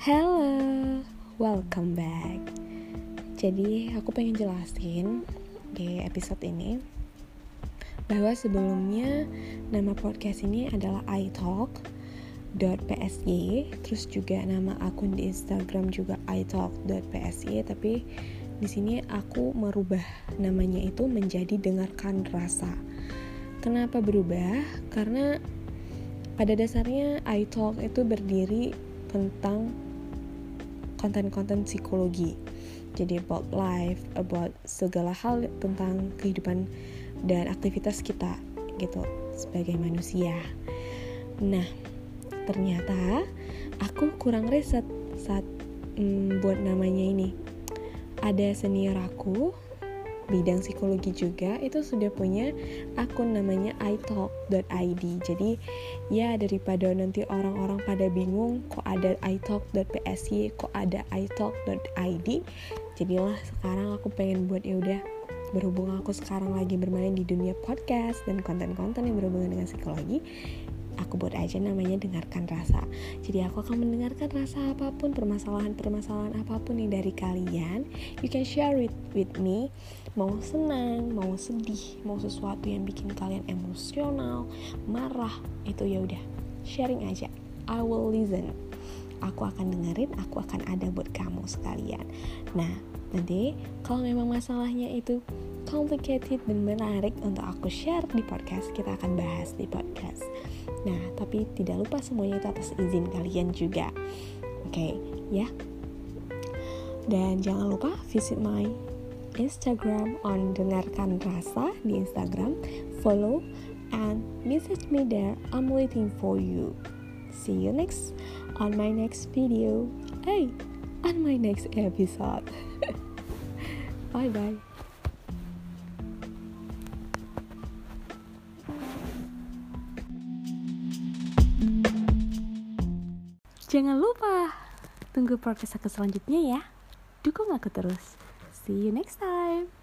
Hello, welcome back. Jadi aku pengen jelasin di episode ini bahwa sebelumnya nama podcast ini adalah italk.psy, terus juga nama akun di Instagram juga italk.psy, tapi di sini aku merubah namanya itu menjadi dengarkan rasa. Kenapa berubah? Karena pada dasarnya iTalk itu berdiri tentang konten-konten psikologi. Jadi about life about segala hal tentang kehidupan dan aktivitas kita gitu sebagai manusia. Nah ternyata aku kurang riset saat mm, buat namanya ini. Ada senior aku bidang psikologi juga itu sudah punya akun namanya italk.id jadi ya daripada nanti orang-orang pada bingung kok ada italk.psy kok ada italk.id jadilah sekarang aku pengen buat ya udah berhubung aku sekarang lagi bermain di dunia podcast dan konten-konten yang berhubungan dengan psikologi aku buat aja namanya dengarkan rasa. Jadi aku akan mendengarkan rasa apa pun permasalahan-permasalahan apa pun yang dari kalian. You can share it with me. Mau senang mau sedih mau sesuatu yang bikin kalian emosional marah itu ya udah. Sharing aja. I will listen. Aku akan dengerin aku akan ada buat kamu sekalian. Nah nanti kalau memang masalahnya itu complicated dan menarik untuk aku share di podcast kita akan bahas di podcast Nah, tapi tidak lupa semuanya itu atas izin kalian juga. Oke, okay, ya. Dan jangan lupa visit my Instagram on dengarkan rasa di Instagram, follow and message me there. I'm waiting for you. See you next on my next video. Hey, on my next episode. bye bye. Jangan lupa tunggu podcast aku selanjutnya ya. Dukung aku terus. See you next time.